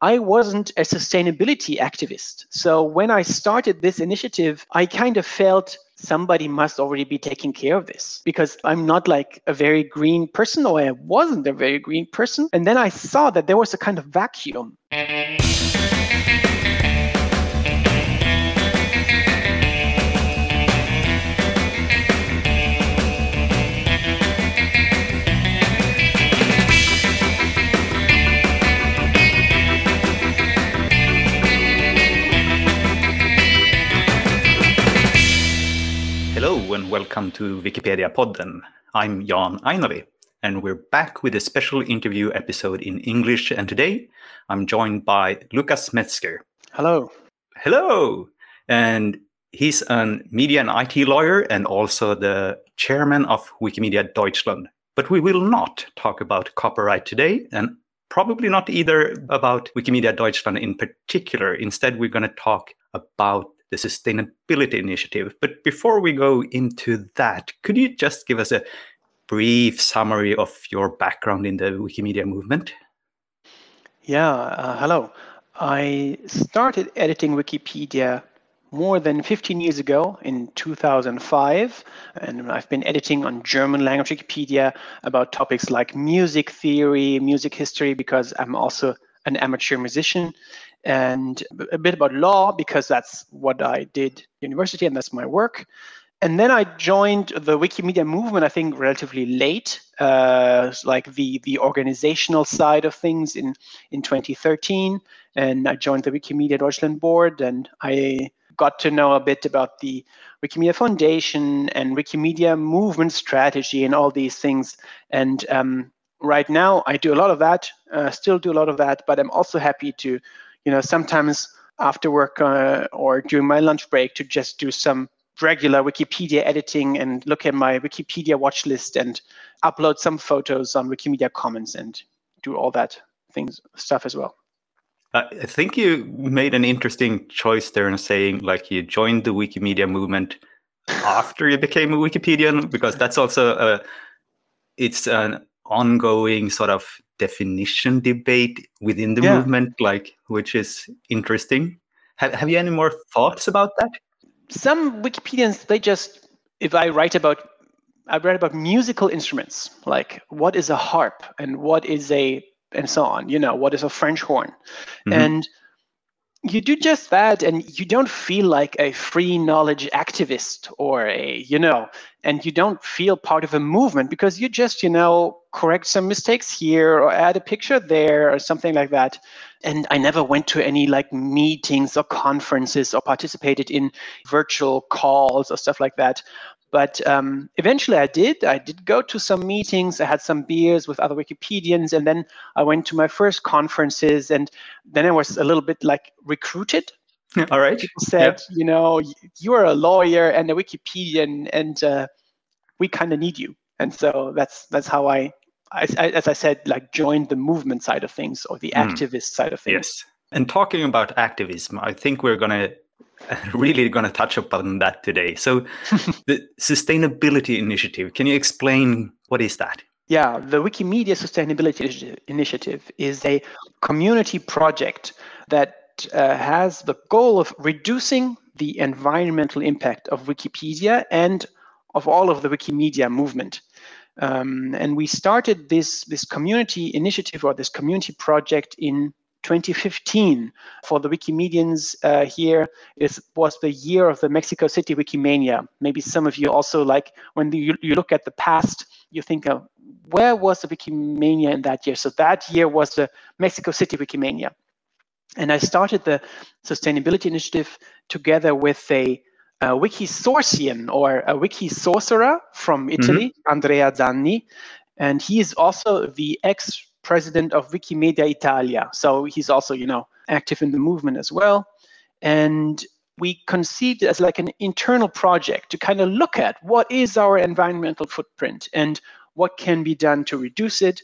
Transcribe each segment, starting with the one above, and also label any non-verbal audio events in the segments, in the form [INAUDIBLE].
I wasn't a sustainability activist. So when I started this initiative, I kind of felt somebody must already be taking care of this because I'm not like a very green person or I wasn't a very green person. And then I saw that there was a kind of vacuum. And welcome to Wikipedia Podden. I'm Jan Ainali, and we're back with a special interview episode in English. And today I'm joined by Lukas Mezger. Hello. Hello. And he's a media and IT lawyer and also the chairman of Wikimedia Deutschland. But we will not talk about copyright today, and probably not either about Wikimedia Deutschland in particular. Instead, we're going to talk about the sustainability initiative. But before we go into that, could you just give us a brief summary of your background in the Wikimedia movement? Yeah, uh, hello. I started editing Wikipedia more than 15 years ago in 2005 and i've been editing on german language wikipedia about topics like music theory music history because i'm also an amateur musician and a bit about law because that's what I did university and that's my work. And then I joined the Wikimedia movement, I think, relatively late, uh, like the, the organizational side of things in, in 2013. And I joined the Wikimedia Deutschland board and I got to know a bit about the Wikimedia Foundation and Wikimedia movement strategy and all these things. And um, right now, I do a lot of that, uh, still do a lot of that, but I'm also happy to you know, sometimes after work uh, or during my lunch break to just do some regular Wikipedia editing and look at my Wikipedia watch list and upload some photos on Wikimedia Commons and do all that things stuff as well. I think you made an interesting choice there in saying like you joined the Wikimedia movement after you became a Wikipedian because that's also a it's an ongoing sort of definition debate within the yeah. movement, like which is interesting. Have Have you any more thoughts about that? Some Wikipedians they just if I write about I write about musical instruments, like what is a harp and what is a and so on. You know, what is a French horn, mm-hmm. and you do just that and you don't feel like a free knowledge activist or a you know and you don't feel part of a movement because you just you know correct some mistakes here or add a picture there or something like that and i never went to any like meetings or conferences or participated in virtual calls or stuff like that but um, eventually I did. I did go to some meetings. I had some beers with other Wikipedians, and then I went to my first conferences. And then I was a little bit like recruited. All right. People said, yeah. you know, you are a lawyer and a Wikipedian, and uh, we kind of need you. And so that's that's how I, I, I, as I said, like joined the movement side of things or the mm. activist side of things. Yes. And talking about activism, I think we're gonna [LAUGHS] really going to touch upon that today. So, [LAUGHS] the sustainability initiative, can you explain what is that? Yeah, the Wikimedia Sustainability Initiative is a community project that uh, has the goal of reducing the environmental impact of Wikipedia and of all of the Wikimedia movement. Um, and we started this, this community initiative or this community project in 2015 for the Wikimedians uh, here is was the year of the Mexico City Wikimania. Maybe some of you also like when you, you look at the past, you think of where was the Wikimania in that year? So that year was the Mexico City Wikimania. And I started the sustainability initiative together with a, a wiki sourcian or a wiki sorcerer from Italy, mm-hmm. Andrea Zanni. And he is also the ex president of Wikimedia Italia. So he's also, you know, active in the movement as well. And we conceived it as like an internal project to kind of look at what is our environmental footprint and what can be done to reduce it.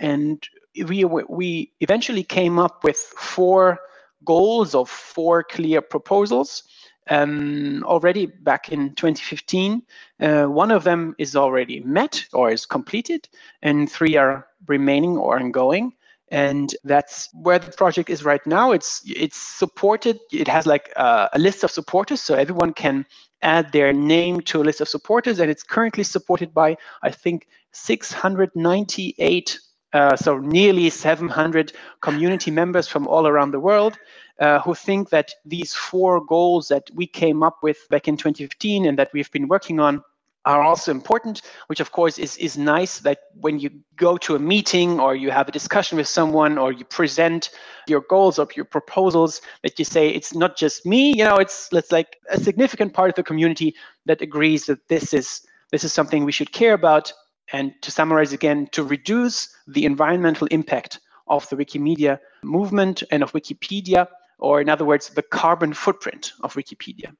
And we, we eventually came up with four goals of four clear proposals um, already back in 2015. Uh, one of them is already met or is completed, and three are remaining or ongoing. and that's where the project is right now it's it's supported it has like a, a, list of supporters so everyone can add their name to a list of supporters and it's currently supported by i think 698 uh, so nearly 700 community members from all around the world uh, who think that these four goals that we came up with back in 2015 and that we've been working on are also important, which of course is, is nice that when you go to a meeting or you have a discussion with someone or you present your goals or your proposals, that you say it's not just me, you know, it's it's like a significant part of the community that agrees that this is this is something we should care about. And to summarize again, to reduce the environmental impact of the Wikimedia movement and of Wikipedia, or in other words, the carbon footprint of Wikipedia.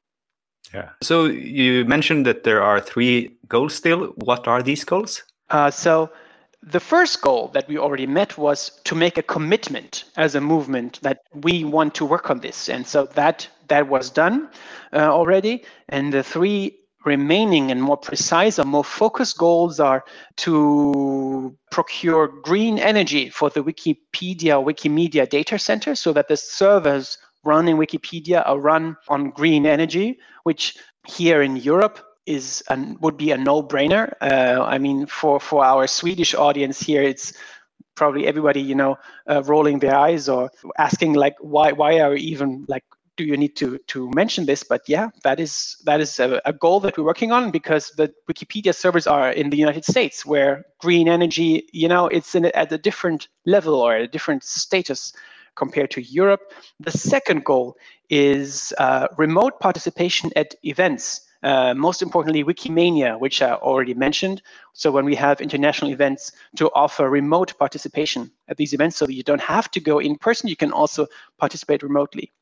Yeah. So you mentioned that there are three goals still. What are these goals? Uh, so the first goal that we already met was to make a commitment as a movement that we want to work on this, and so that that was done uh, already. And the three remaining and more precise or more focused goals are to procure green energy for the Wikipedia Wikimedia data center so that the servers running Wikipedia are run on green energy, which here in Europe is and would be a no-brainer. Uh, I mean, for for our Swedish audience here, it's probably everybody you know uh, rolling their eyes or asking like, why why are we even like do you need to to mention this but yeah that is that is a, a, goal that we're working on because the wikipedia servers are in the united states where green energy you know it's in at a different level or a different status compared to Europe. The second goal is uh, remote participation at events. Uh, most importantly, Wikimania, which I already mentioned. So when we have international events to offer remote participation at these events so you don't have to go in person, you can also participate remotely.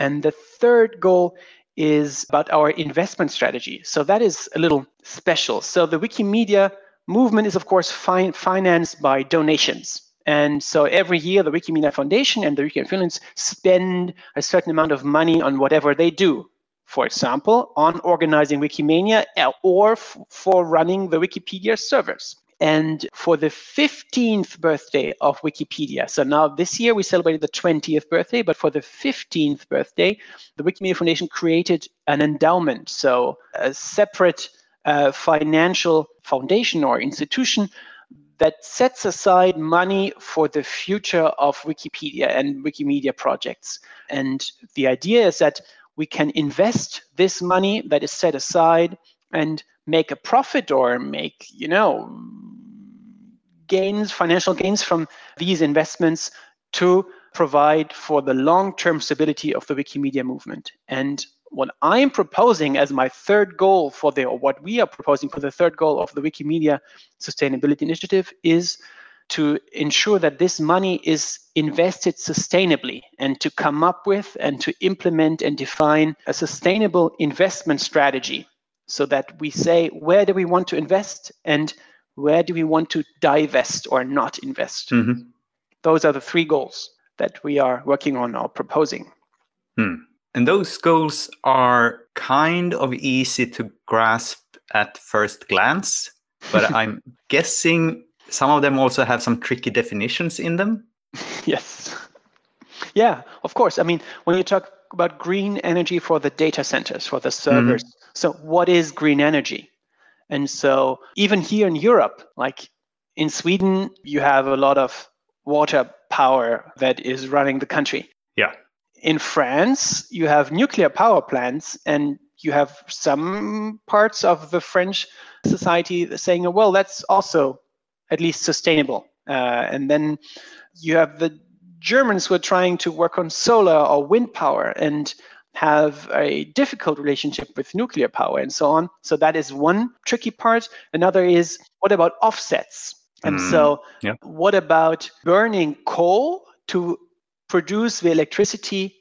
And the third goal is about our investment strategy. So that is a little special. So the Wikimedia movement is, of course, fi- financed by donations. And so every year, the Wikimedia Foundation and the Wiki Finland spend a certain amount of money on whatever they do. For example, on organizing Wikimania uh, or f- for running the Wikipedia servers. And for the 15th birthday of Wikipedia, so now this year we celebrated the 20th birthday, but for the 15th birthday, the Wikimedia Foundation created an endowment, so a separate uh, financial foundation or institution that sets aside money for the future of Wikipedia and Wikimedia projects. And the idea is that we can invest this money that is set aside and make a profit or make, you know, gains, financial gains from these investments to provide for the long-term stability of the Wikimedia movement. And what I'm proposing as my third goal for the, or what we are proposing for the third goal of the Wikimedia Sustainability Initiative is to ensure that this money is invested sustainably and to come up with and to implement and define a sustainable investment strategy so that we say where do we want to invest and where do we want to divest or not invest. Mm-hmm. Those are the three goals that we are working on or proposing. Hmm. And those goals are kind of easy to grasp at first glance, but [LAUGHS] I'm guessing some of them also have some tricky definitions in them. Yes. Yeah, of course. I mean, when you talk about green energy for the data centers, for the servers, mm-hmm. so what is green energy? And so, even here in Europe, like in Sweden, you have a lot of water power that is running the country. Yeah in France, you have nuclear power plants, and you have some parts of the French society saying, well, that's also at least sustainable. Uh, and then you have the Germans who are trying to work on solar or wind power and have a difficult relationship with nuclear power and so on. So that is one tricky part. Another is what about offsets? And mm, so, yeah. what about burning coal to produce the electricity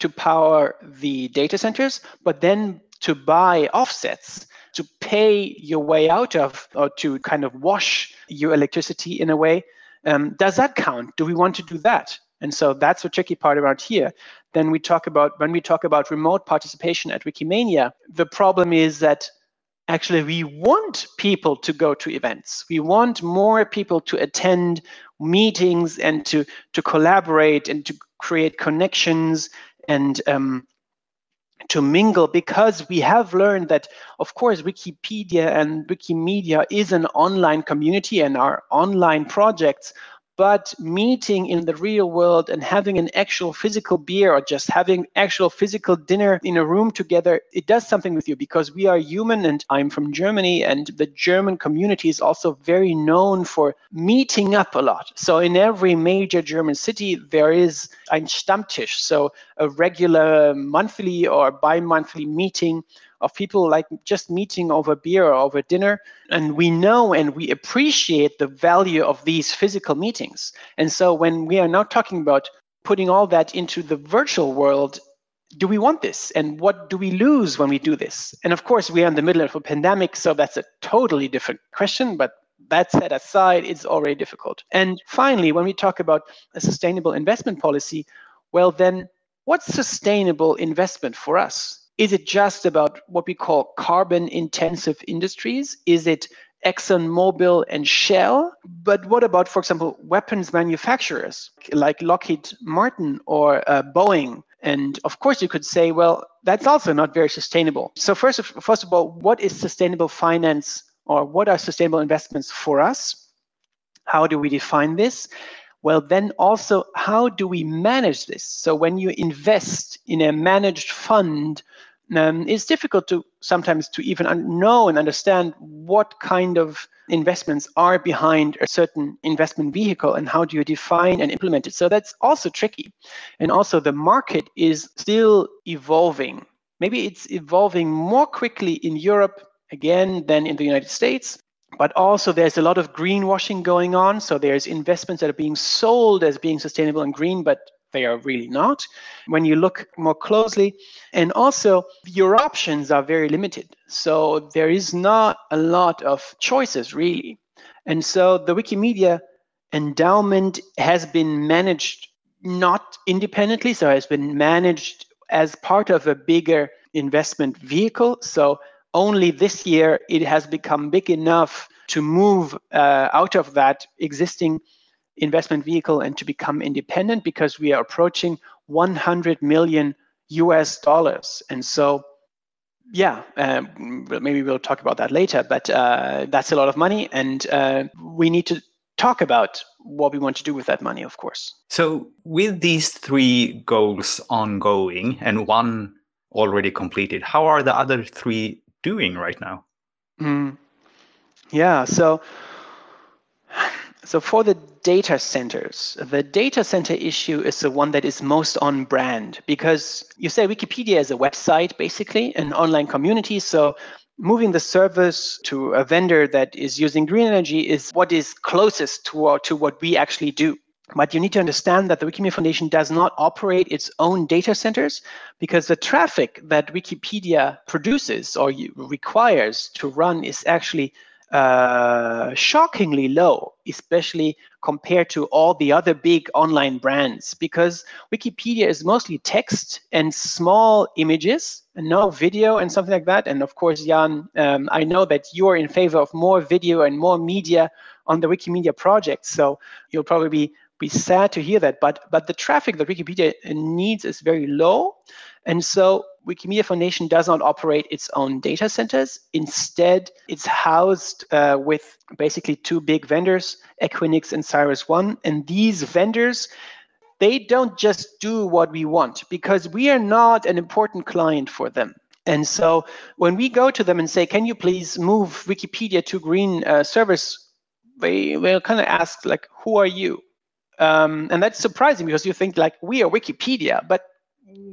to power the data centers, but then to buy offsets to pay your way out of or to kind of wash your electricity in a way. Um, does that count? Do we want to do that? And so that's the tricky part around here. Then we talk about when we talk about remote participation at Wikimania, the problem is that actually we want people to go to events we want more people to attend meetings and to to collaborate and to create connections and um, to mingle because we have learned that of course wikipedia and wikimedia is an online community and our online projects but meeting in the real world and having an actual physical beer or just having actual physical dinner in a room together it does something with you because we are human and i'm from germany and the german community is also very known for meeting up a lot. So in every major german city there is ein stammtisch. So a regular monthly or bi-monthly meeting of people like just meeting over beer or over dinner. And we know and we appreciate the value of these physical meetings. And so when we are now talking about putting all that into the virtual world, do we want this? And what do we lose when we do this? And of course, we are in the middle of a pandemic, so that's a totally different question. But that set aside, it's already difficult. And finally, when we talk about a sustainable investment policy, well, then what's sustainable investment for us? Is it just about what we call carbon intensive industries? Is it ExxonMobil and Shell? But what about, for example, weapons manufacturers like Lockheed Martin or uh, Boeing? And of course, you could say, well, that's also not very sustainable. So first of, first of all, what is sustainable finance or what are sustainable investments for us? How do we define this? Well, then also, how do we manage this? So when you invest in a managed fund, um, it's difficult to sometimes to even know and understand what kind of investments are behind a certain investment vehicle and how do you define and implement it. So that's also tricky. And also the market is still evolving. Maybe it's evolving more quickly in europe again than in the united states but also there's a lot of greenwashing going on. So there's investments that are being sold as being sustainable and green but they are really not when you look more closely. And also, your options are very limited. So there is not a lot of choices, really. And so the Wikimedia endowment has been managed not independently, so has been managed as part of a bigger investment vehicle. So only this year it has become big enough to move uh, out of that existing investment vehicle and to become independent because we are approaching 100 million US dollars. And so, yeah, um, maybe we'll talk about that later, but uh, that's a lot of money. And uh, we need to talk about what we want to do with that money, of course. So, with these three goals ongoing and one already completed, how are the other three doing right now? Mm. Yeah, so so for the data centers, the data center issue is the one that is most on brand because you say Wikipedia is a website, basically, an online community. So moving the service to a vendor that is using green energy is what is closest to, to what we actually do. But you need to understand that the Wikimedia Foundation does not operate its own data centers because the traffic that Wikipedia produces or requires to run is actually uh, shockingly low, especially compared to all the other big online brands, because Wikipedia is mostly text and small images and no video and something like that. And of course, Jan, um, I know that you are in favor of more video and more media on the Wikimedia project. So you'll probably be, be sad to hear that. But but the traffic that Wikipedia needs is very low. And so Wikimedia Foundation does not operate its own data centers. Instead, it's housed uh, with basically two big vendors, Equinix and CyrusOne. And these vendors, they don't just do what we want because we are not an important client for them. And so when we go to them and say, can you please move Wikipedia to green uh, service, they will kind of ask like, who are you? Um, and that's surprising because you think like we are Wikipedia, but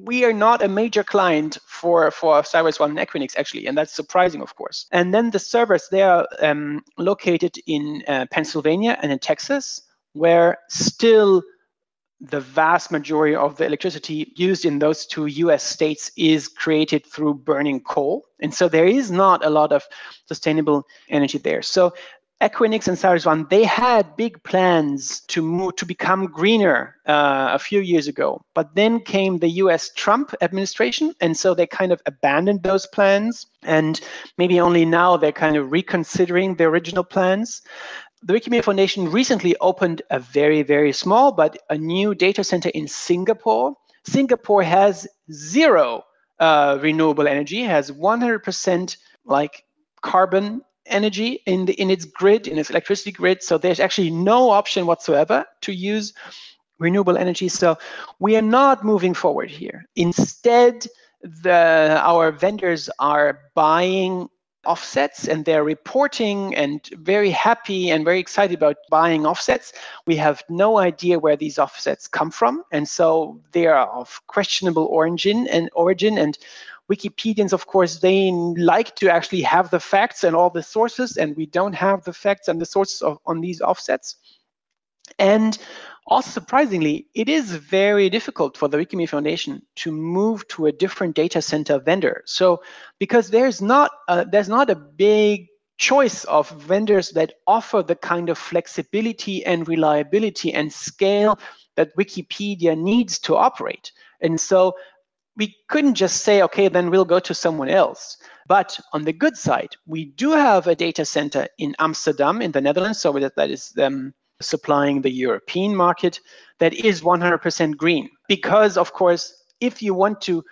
we are not a major client for for CyrusOne and Equinix actually, and that's surprising, of course. And then the servers they are um, located in uh, Pennsylvania and in Texas, where still the vast majority of the electricity used in those two US states is created through burning coal. And so there is not a lot of sustainable energy there. So Equinix and CyrusOne, they had big plans to move to become greener uh, a few years ago. But then came the US Trump administration, and so they kind of abandoned those plans. And maybe only now they're kind of reconsidering the original plans. The Wikimedia Foundation recently opened a very, very small but a new data center in Singapore. Singapore has zero uh, renewable energy, has 100% like carbon energy in the in its grid, in its electricity grid. So there's actually no option whatsoever to use renewable energy. So we are not moving forward here. Instead, the our vendors are buying offsets and they're reporting and very happy and very excited about buying offsets. We have no idea where these offsets come from. And so they are of questionable origin and origin and Wikipedians, of course, they like to actually have the facts and all the sources, and we don't have the facts and the sources of, on these offsets. And also surprisingly, it is very difficult for the Wikimedia Foundation to move to a different data center vendor. So because there's not a, there's not a big choice of vendors that offer the kind of flexibility and reliability and scale that Wikipedia needs to operate. And so we couldn't just say, okay, then we'll go to someone else. But on the good side, we do have a data center in Amsterdam, in the Netherlands, so that, that is um, supplying the European market that is 100% green. Because, of course, if you want to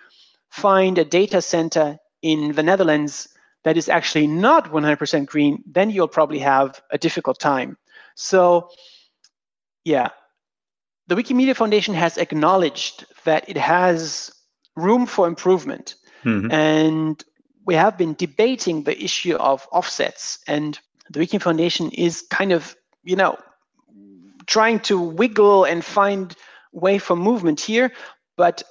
find a data center in the Netherlands that is actually not 100% green, then you'll probably have a difficult time. So, yeah, the Wikimedia Foundation has acknowledged that it has room for improvement. Mm-hmm. And we have been debating the issue of offsets. And the Wiki Foundation is kind of, you know, trying to wiggle and find way for movement here. But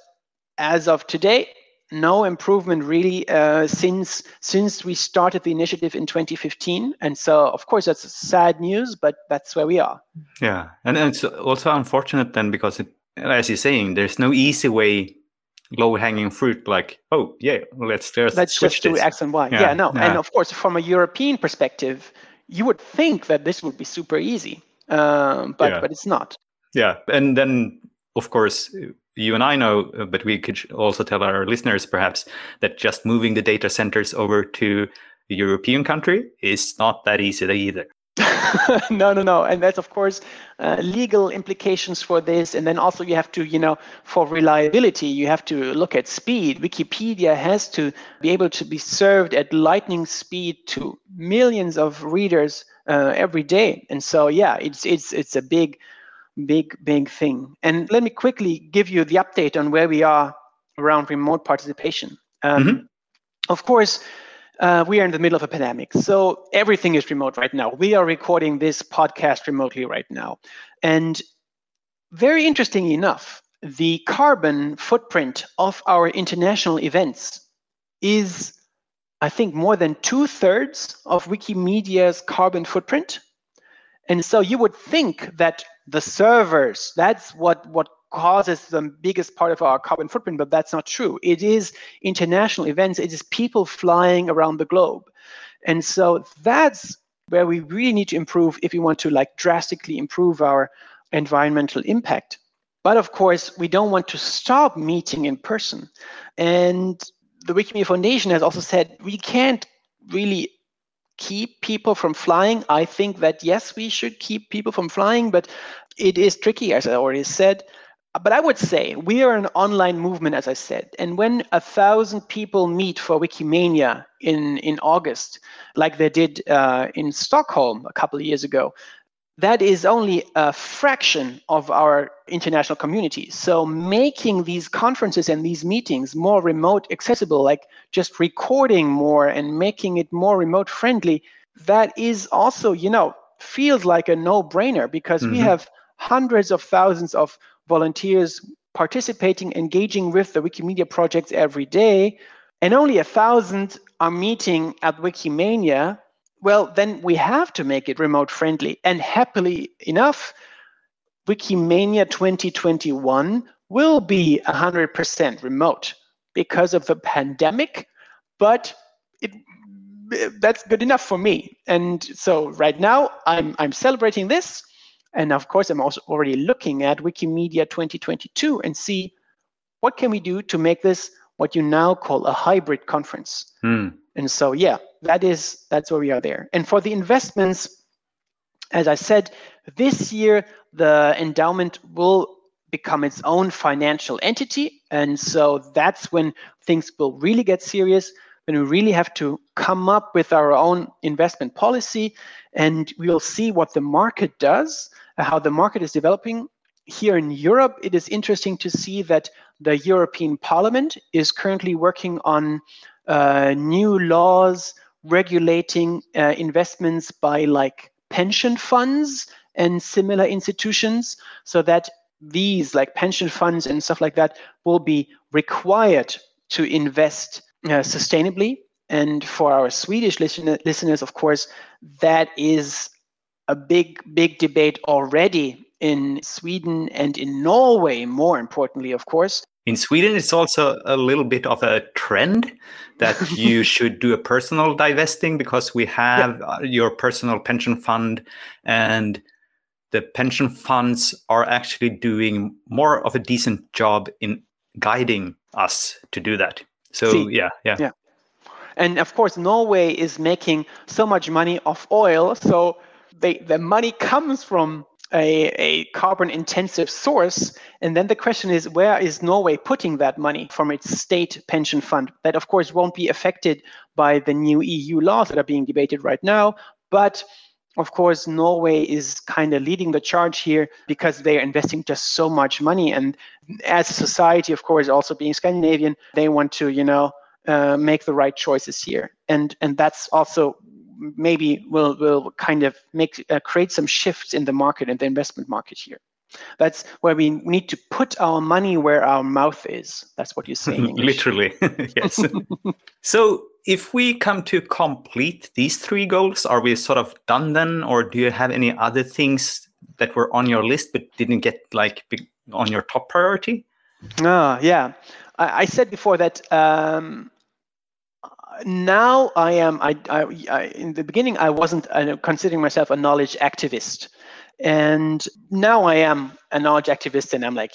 as of today, no improvement really uh, since since we started the initiative in 2015 and so of course that's sad news but that's where we are yeah and, and it's also unfortunate then because it, as you're saying there's no easy way low hanging fruit like oh yeah let's just let's just do x and y yeah, yeah no yeah. and of course from a european perspective you would think that this would be super easy um, but yeah. but it's not yeah and then of course you and i know but we could also tell our listeners perhaps that just moving the data centers over to a european country is not that easy either [LAUGHS] no, no, no. And that's, of course, uh, legal implications for this. And then also you have to, you know, for reliability, you have to look at speed. Wikipedia has to be able to be served at lightning speed to millions of readers uh, every day. And so, yeah, it's, it's, it's a big, big, big thing. And let me quickly give you the update on where we are around remote participation. Um, mm-hmm. Of course, uh, we are in the middle of a pandemic. So everything is remote right now. We are recording this podcast remotely right now. And very interesting enough, the carbon footprint of our international events is, I think, more than two thirds of Wikimedia's carbon footprint. And so you would think that the servers, that's what, what causes the biggest part of our carbon footprint, but that's not true. It is international events, it is people flying around the globe. And so that's where we really need to improve if we want to like drastically improve our environmental impact. But of course, we don't want to stop meeting in person. And the Wikimedia Foundation has also said we can't really keep people from flying. I think that yes, we should keep people from flying, but it is tricky, as I already said but I would say we are an online movement, as I said. And when a thousand people meet for Wikimania in, in August, like they did uh, in Stockholm a couple of years ago, that is only a fraction of our international community. So making these conferences and these meetings more remote accessible, like just recording more and making it more remote friendly, that is also, you know, feels like a no-brainer because mm-hmm. we have hundreds of thousands of volunteers participating, engaging with the Wikimedia projects every day, and only a thousand are meeting at Wikimania, well, then we have to make it remote friendly. And happily enough, Wikimania 2021 will be 100% remote because of the pandemic, but it that's good enough for me. And so right now I'm I'm celebrating this. And of course, I'm also already looking at Wikimania 2022 and see what can we do to make this what you now call a hybrid conference. Hmm. And so, yeah, that is that's where we are there. And for the investments, as I said, this year the endowment will become its own financial entity, and so that's when things will really get serious. When we really have to come up with our own investment policy, and we will see what the market does, how the market is developing. Here in Europe, it is interesting to see that the European Parliament is currently working on uh, new laws regulating uh, investments by like pension funds and similar institutions so that these like pension funds and stuff like that will be required to invest uh, sustainably and for our swedish listen- listeners of course that is a big big debate already in sweden and in norway more importantly of course in Sweden, it's also a little bit of a trend that [LAUGHS] you should do a personal divesting because we have yeah. Uh, your personal pension fund and the pension funds are actually doing more of a decent job in guiding us to do that. So See, yeah, yeah. Yeah. And of course Norway is making so much money off oil, so they, the money comes from a, a carbon intensive source. And then the question is, where is Norway putting that money from its state pension fund? That, of course, won't be affected by the new EU laws that are being debated right now. But of course, Norway is kind of leading the charge here because they are investing just so much money. And as a society, of course, also being Scandinavian, they want to, you know, uh, make the right choices here. And and that's also maybe will will kind of make uh, create some shifts in the market in the investment market here. That's where we need to put our money where our mouth is. That's what you're saying. [LAUGHS] Literally, [LAUGHS] yes. [LAUGHS] so, if we come to complete these three goals, are we sort of done then, or do you have any other things that were on your list but didn't get like on your top priority? Ah, yeah. I, I said before that um, now I am. I, I, I, in the beginning I wasn't uh, considering myself a knowledge activist, and now I am a knowledge activist, and I'm like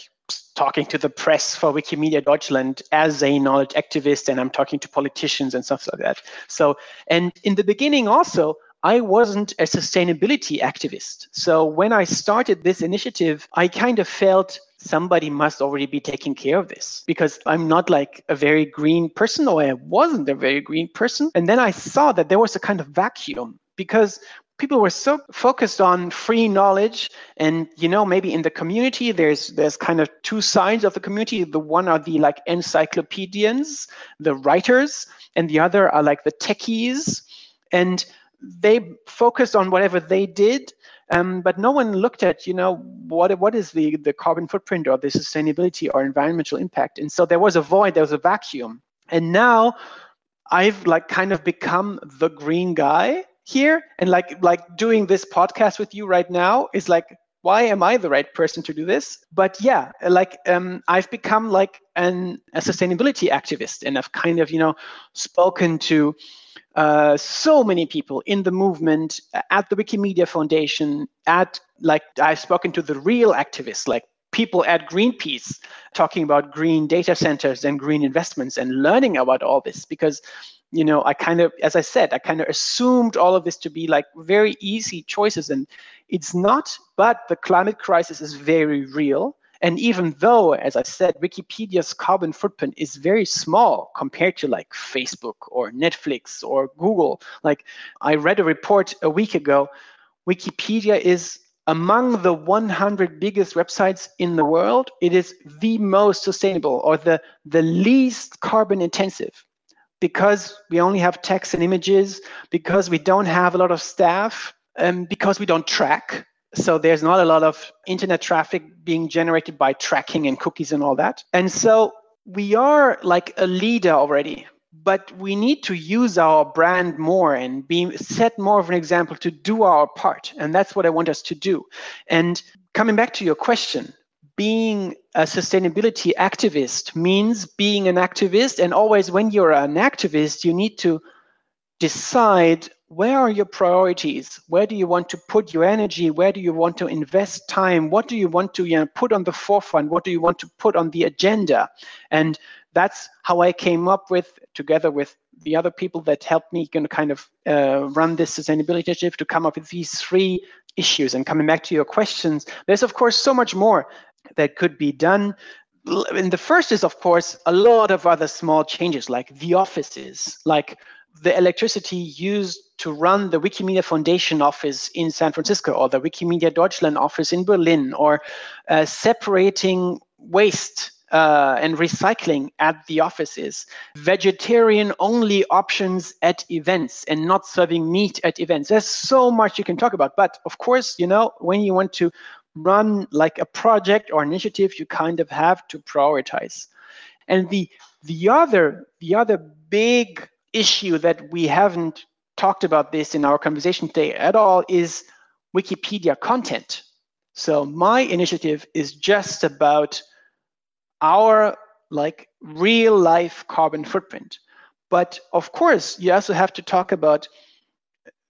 talking to the press for Wikimedia Deutschland as a knowledge activist, and I'm talking to politicians and stuff like that. So, and in the beginning also. I wasn't a sustainability activist. So when I started this initiative, I kind of felt somebody must already be taking care of this because I'm not like a very green person or I wasn't a very green person. And then I saw that there was a kind of vacuum because people were so focused on free knowledge and you know maybe in the community there's there's kind of two sides of the community the one are the like encyclopedians the writers and the other are like the techies and they focused on whatever they did um, but no one looked at, you know, what what is the the carbon footprint or the sustainability or environmental impact. And so there was a void, there was a vacuum. And now I've like kind of become the green guy here, and like like doing this podcast with you right now is like why am I the right person to do this? But yeah, like um, I've become like an a sustainability activist, and I've kind of you know spoken to uh, so many people in the movement at the Wikimedia Foundation, at like I've spoken to the real activists, like people at Greenpeace, talking about green data centers and green investments and learning about all this because you know i kind of as i said i kind of assumed all of this to be like very easy choices and it's not but the climate crisis is very real and even though, as I said, Wikipedia's carbon footprint is very small compared to like Facebook or Netflix or Google, like I read a report a week ago, Wikipedia is among the 100 biggest websites in the world. It is the most sustainable or the, the least carbon intensive because we only have text and images, because we don't have a lot of staff, and because we don't track so there's not a lot of internet traffic being generated by tracking and cookies and all that. And so we are like a leader already, but we need to use our brand more and be set more of an example to do our part. And that's what I want us to do. And coming back to your question, being a sustainability activist means being an activist. And always when you're an activist, you need to decide where are your priorities? Where do you want to put your energy? Where do you want to invest time? What do you want to you know, put on the forefront? What do you want to put on the agenda? And that's how i came up with together with the other people that helped me kind of uh, run this sustainability initiative to come up with these three issues. And coming back to your questions there's of course so much more that could be done. And the first is of course a lot of other small changes like the offices. Like the electricity used to run the Wikimedia Foundation office in San Francisco or the Wikimedia Deutschland office in Berlin or uh, separating waste uh, and recycling at the offices, vegetarian only options at events and not serving meat at events. There's so much you can talk about. But of course, you know, when you want to run like a project or initiative, you kind of have to prioritize. And the the other the other big issue that we haven't talked about this in our conversation today at all is Wikipedia content. So my initiative is just about our like real life carbon footprint. But of course, you also have to talk about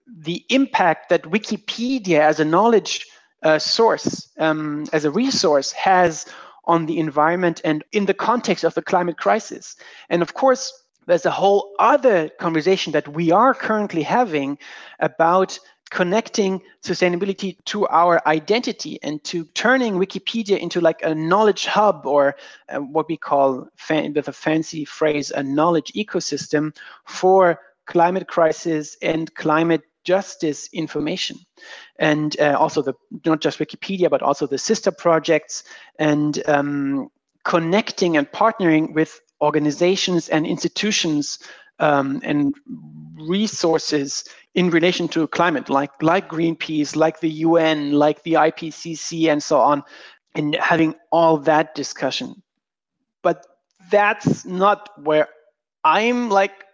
the impact that Wikipedia as a knowledge uh, source, um, as a resource, has on the environment and in the context of the climate crisis. And of course, there's a whole other conversation that we are currently having about connecting sustainability to our identity and to turning Wikipedia into like a knowledge hub or uh, what we call, with a fancy phrase, a knowledge ecosystem for climate crisis and climate justice information. And uh, also the not just wikipedia but also the sister projects and um, connecting and partnering with organizations and institutions um, and resources in relation to climate, like like Greenpeace, like the UN, like the IPCC, and so on, and having all that discussion. But that's not where I'm like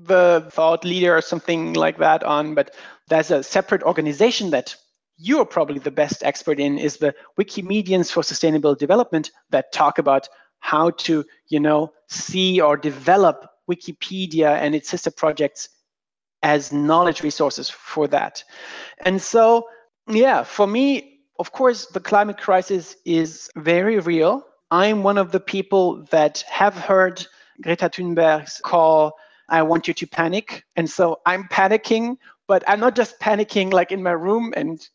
the thought leader or something like that on. But there's a separate organization that you are probably the best expert in is the Wikimedians for Sustainable Development that talk about how to, you know, see or develop Wikipedia and its sister projects as knowledge resources for that. And so, yeah, for me, of course, the climate crisis is very real. I'm one of the people that have heard Greta Thunberg's call, I want you to panic. And so I'm panicking, but I'm not just panicking like in my room and,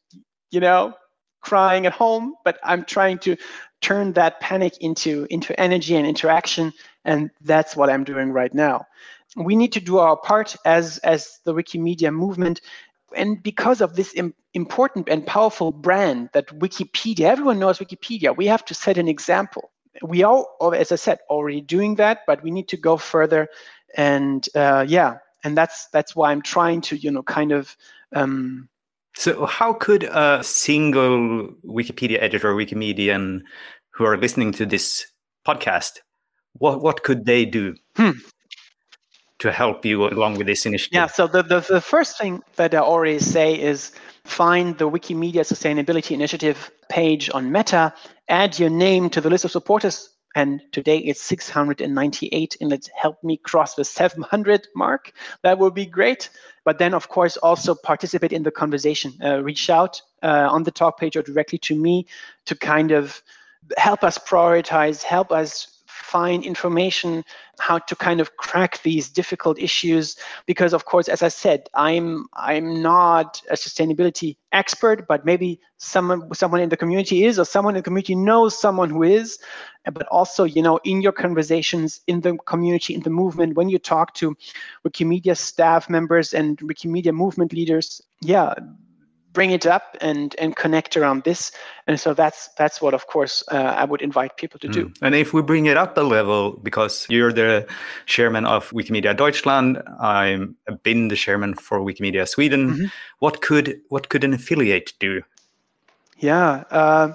you know, crying at home, but I'm trying to turn that panic into into energy and interaction and that's what i'm doing right now. We need to do our part as as the wikimedia movement. And because of this Im- important and powerful brand that wikipedia everyone knows wikipedia we have to set an example. We are as i said already doing that but we need to go further and uh, yeah and that's that's why i'm trying to you know kind of um, so, how could a single Wikipedia editor, or Wikimedian, who are listening to this podcast, what what could they do hmm. to help you along with this initiative? Yeah. So the, the the first thing that I always say is find the Wikimedia Sustainability Initiative page on Meta, add your name to the list of supporters and today it's 698 and let's me cross the 700 mark. That would be great. But then of course also participate in the conversation. Uh, reach out uh, on the talk page or directly to me to kind of help us prioritize help us find information how to kind of crack these difficult issues. Because of course as i said i'm i'm not a sustainability expert but maybe someone someone in the community is or someone in the community knows someone who is. But also you know in your conversations in the community in the movement when you talk to wikimedia staff members and wikimedia movement leaders yeah bring it up and and connect around this. And so that's that's what of course uh, i would invite people to do. Mm. and if we bring it up a level because you're the chairman of wikimedia deutschland i'm been the chairman for wikimedia sweden. Mm-hmm. what could what could an affiliate do? Yeah uh,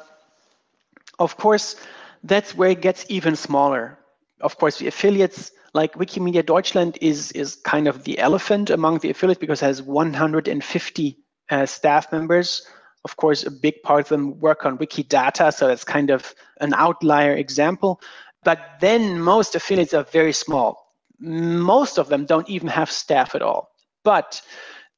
of course that's where it gets even smaller. Of course the affiliates like wikimedia deutschland is is kind of the elephant among the affiliates because it has 150 uh, staff members. Of course, a big part of them work on Wikidata, so that's kind of an outlier example. But then most affiliates are very small. Most of them don't even have staff at all. But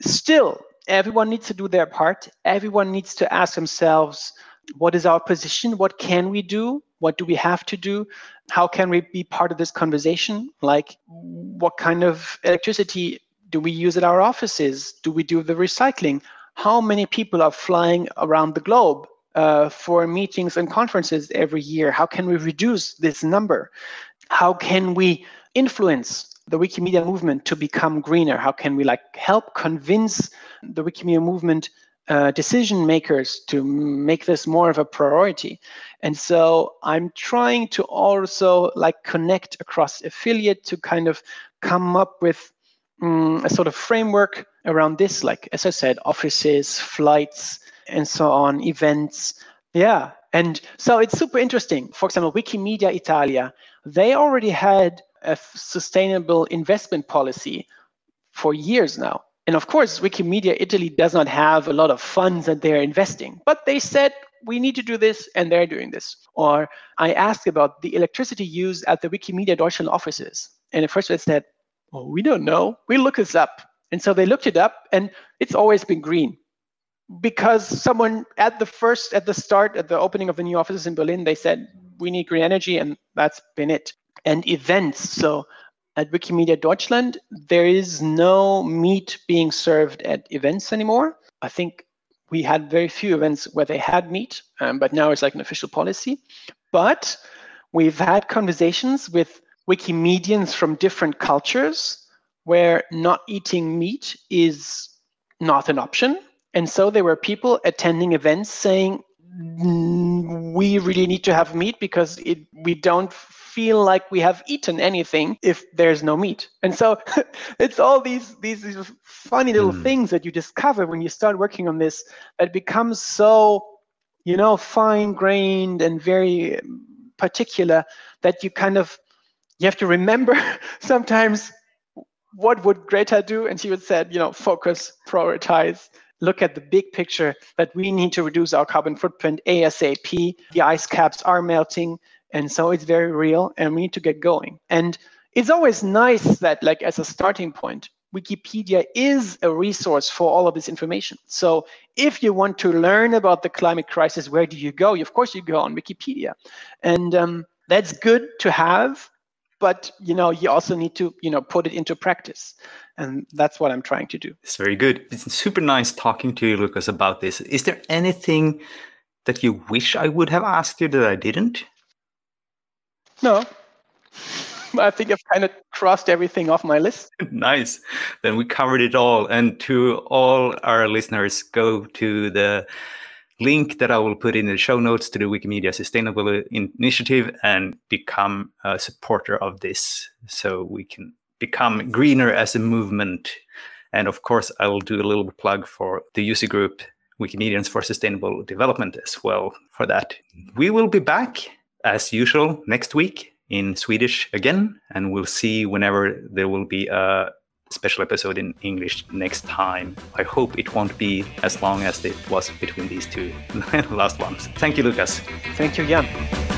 still, everyone needs to do their part. Everyone needs to ask themselves, what is our position? What can we do? What do we have to do? How can we be part of this conversation? Like, what kind of electricity do we use at our offices? Do we do the recycling? How many people are flying around the globe uh, for meetings and conferences every year? How can we reduce this number? How can we influence the Wikimedia movement to become greener? How can we like help convince the Wikimedia movement uh, decision makers to make this more of a priority? And so I'm trying to also like connect across affiliate to kind of come up with um, a sort of framework around this, like as I said, offices, flights, and so on, events. Yeah. And so it's super interesting. For example, Wikimedia Italia, they already had a sustainable investment policy for years now. And of course, Wikimedia Italy does not have a lot of funds that they're investing, but they said we need to do this and they're doing this. Or I asked about the electricity used at the Wikimedia Deutschland offices. And at first they said, well, we don't know. We look this up. And so they looked it up and it's always been green because someone at the first, at the start, at the opening of the new offices in Berlin, they said, we need green energy and that's been it. And events. So at Wikimedia Deutschland, there is no meat being served at events anymore. I think we had very few events where they had meat, um, but now it's like an official policy. But we've had conversations with Wikimedians from different cultures where not eating meat is not an option. And so there were people attending events saying, mm, we really need to have meat because it, we don't feel like we have eaten anything if there's no meat. And so [LAUGHS] it's all these, these, these funny little mm. things that you discover when you start working on this that becomes so, you know, fine grained and very particular that you kind of you have to remember [LAUGHS] sometimes what would Greta do? And she would say, you know, focus, prioritize, look at the big picture that we need to reduce our carbon footprint ASAP. The ice caps are melting. And so it's very real and we need to get going. And it's always nice that, like, as a starting point, Wikipedia is a resource for all of this information. So if you want to learn about the climate crisis, where do you go? Of course, you go on Wikipedia. And um, that's good to have but you know you also need to you know put it into practice. And that's what i'm trying to do. It's very good. It's super nice talking to you Lukas about this. Is there anything that you wish i would have asked you that i didn't? No. [LAUGHS] I think i've kind of crossed everything off my list. [LAUGHS] Nice. Then we covered it all. And to all our listeners go to the link that I will put in the show notes to the Wikimedia Sustainable Initiative and become a supporter of this so we can become greener as a movement. And of course, I will do a little plug for the user group Wikimedians for Sustainable Development as well for that. We will be back as usual next week in Swedish again, and we'll see whenever there will be a special episode in English next time. I hope it won't be as long as it was between these two [LAUGHS] last ones. Thank you, Lukas. Thank you, Jan.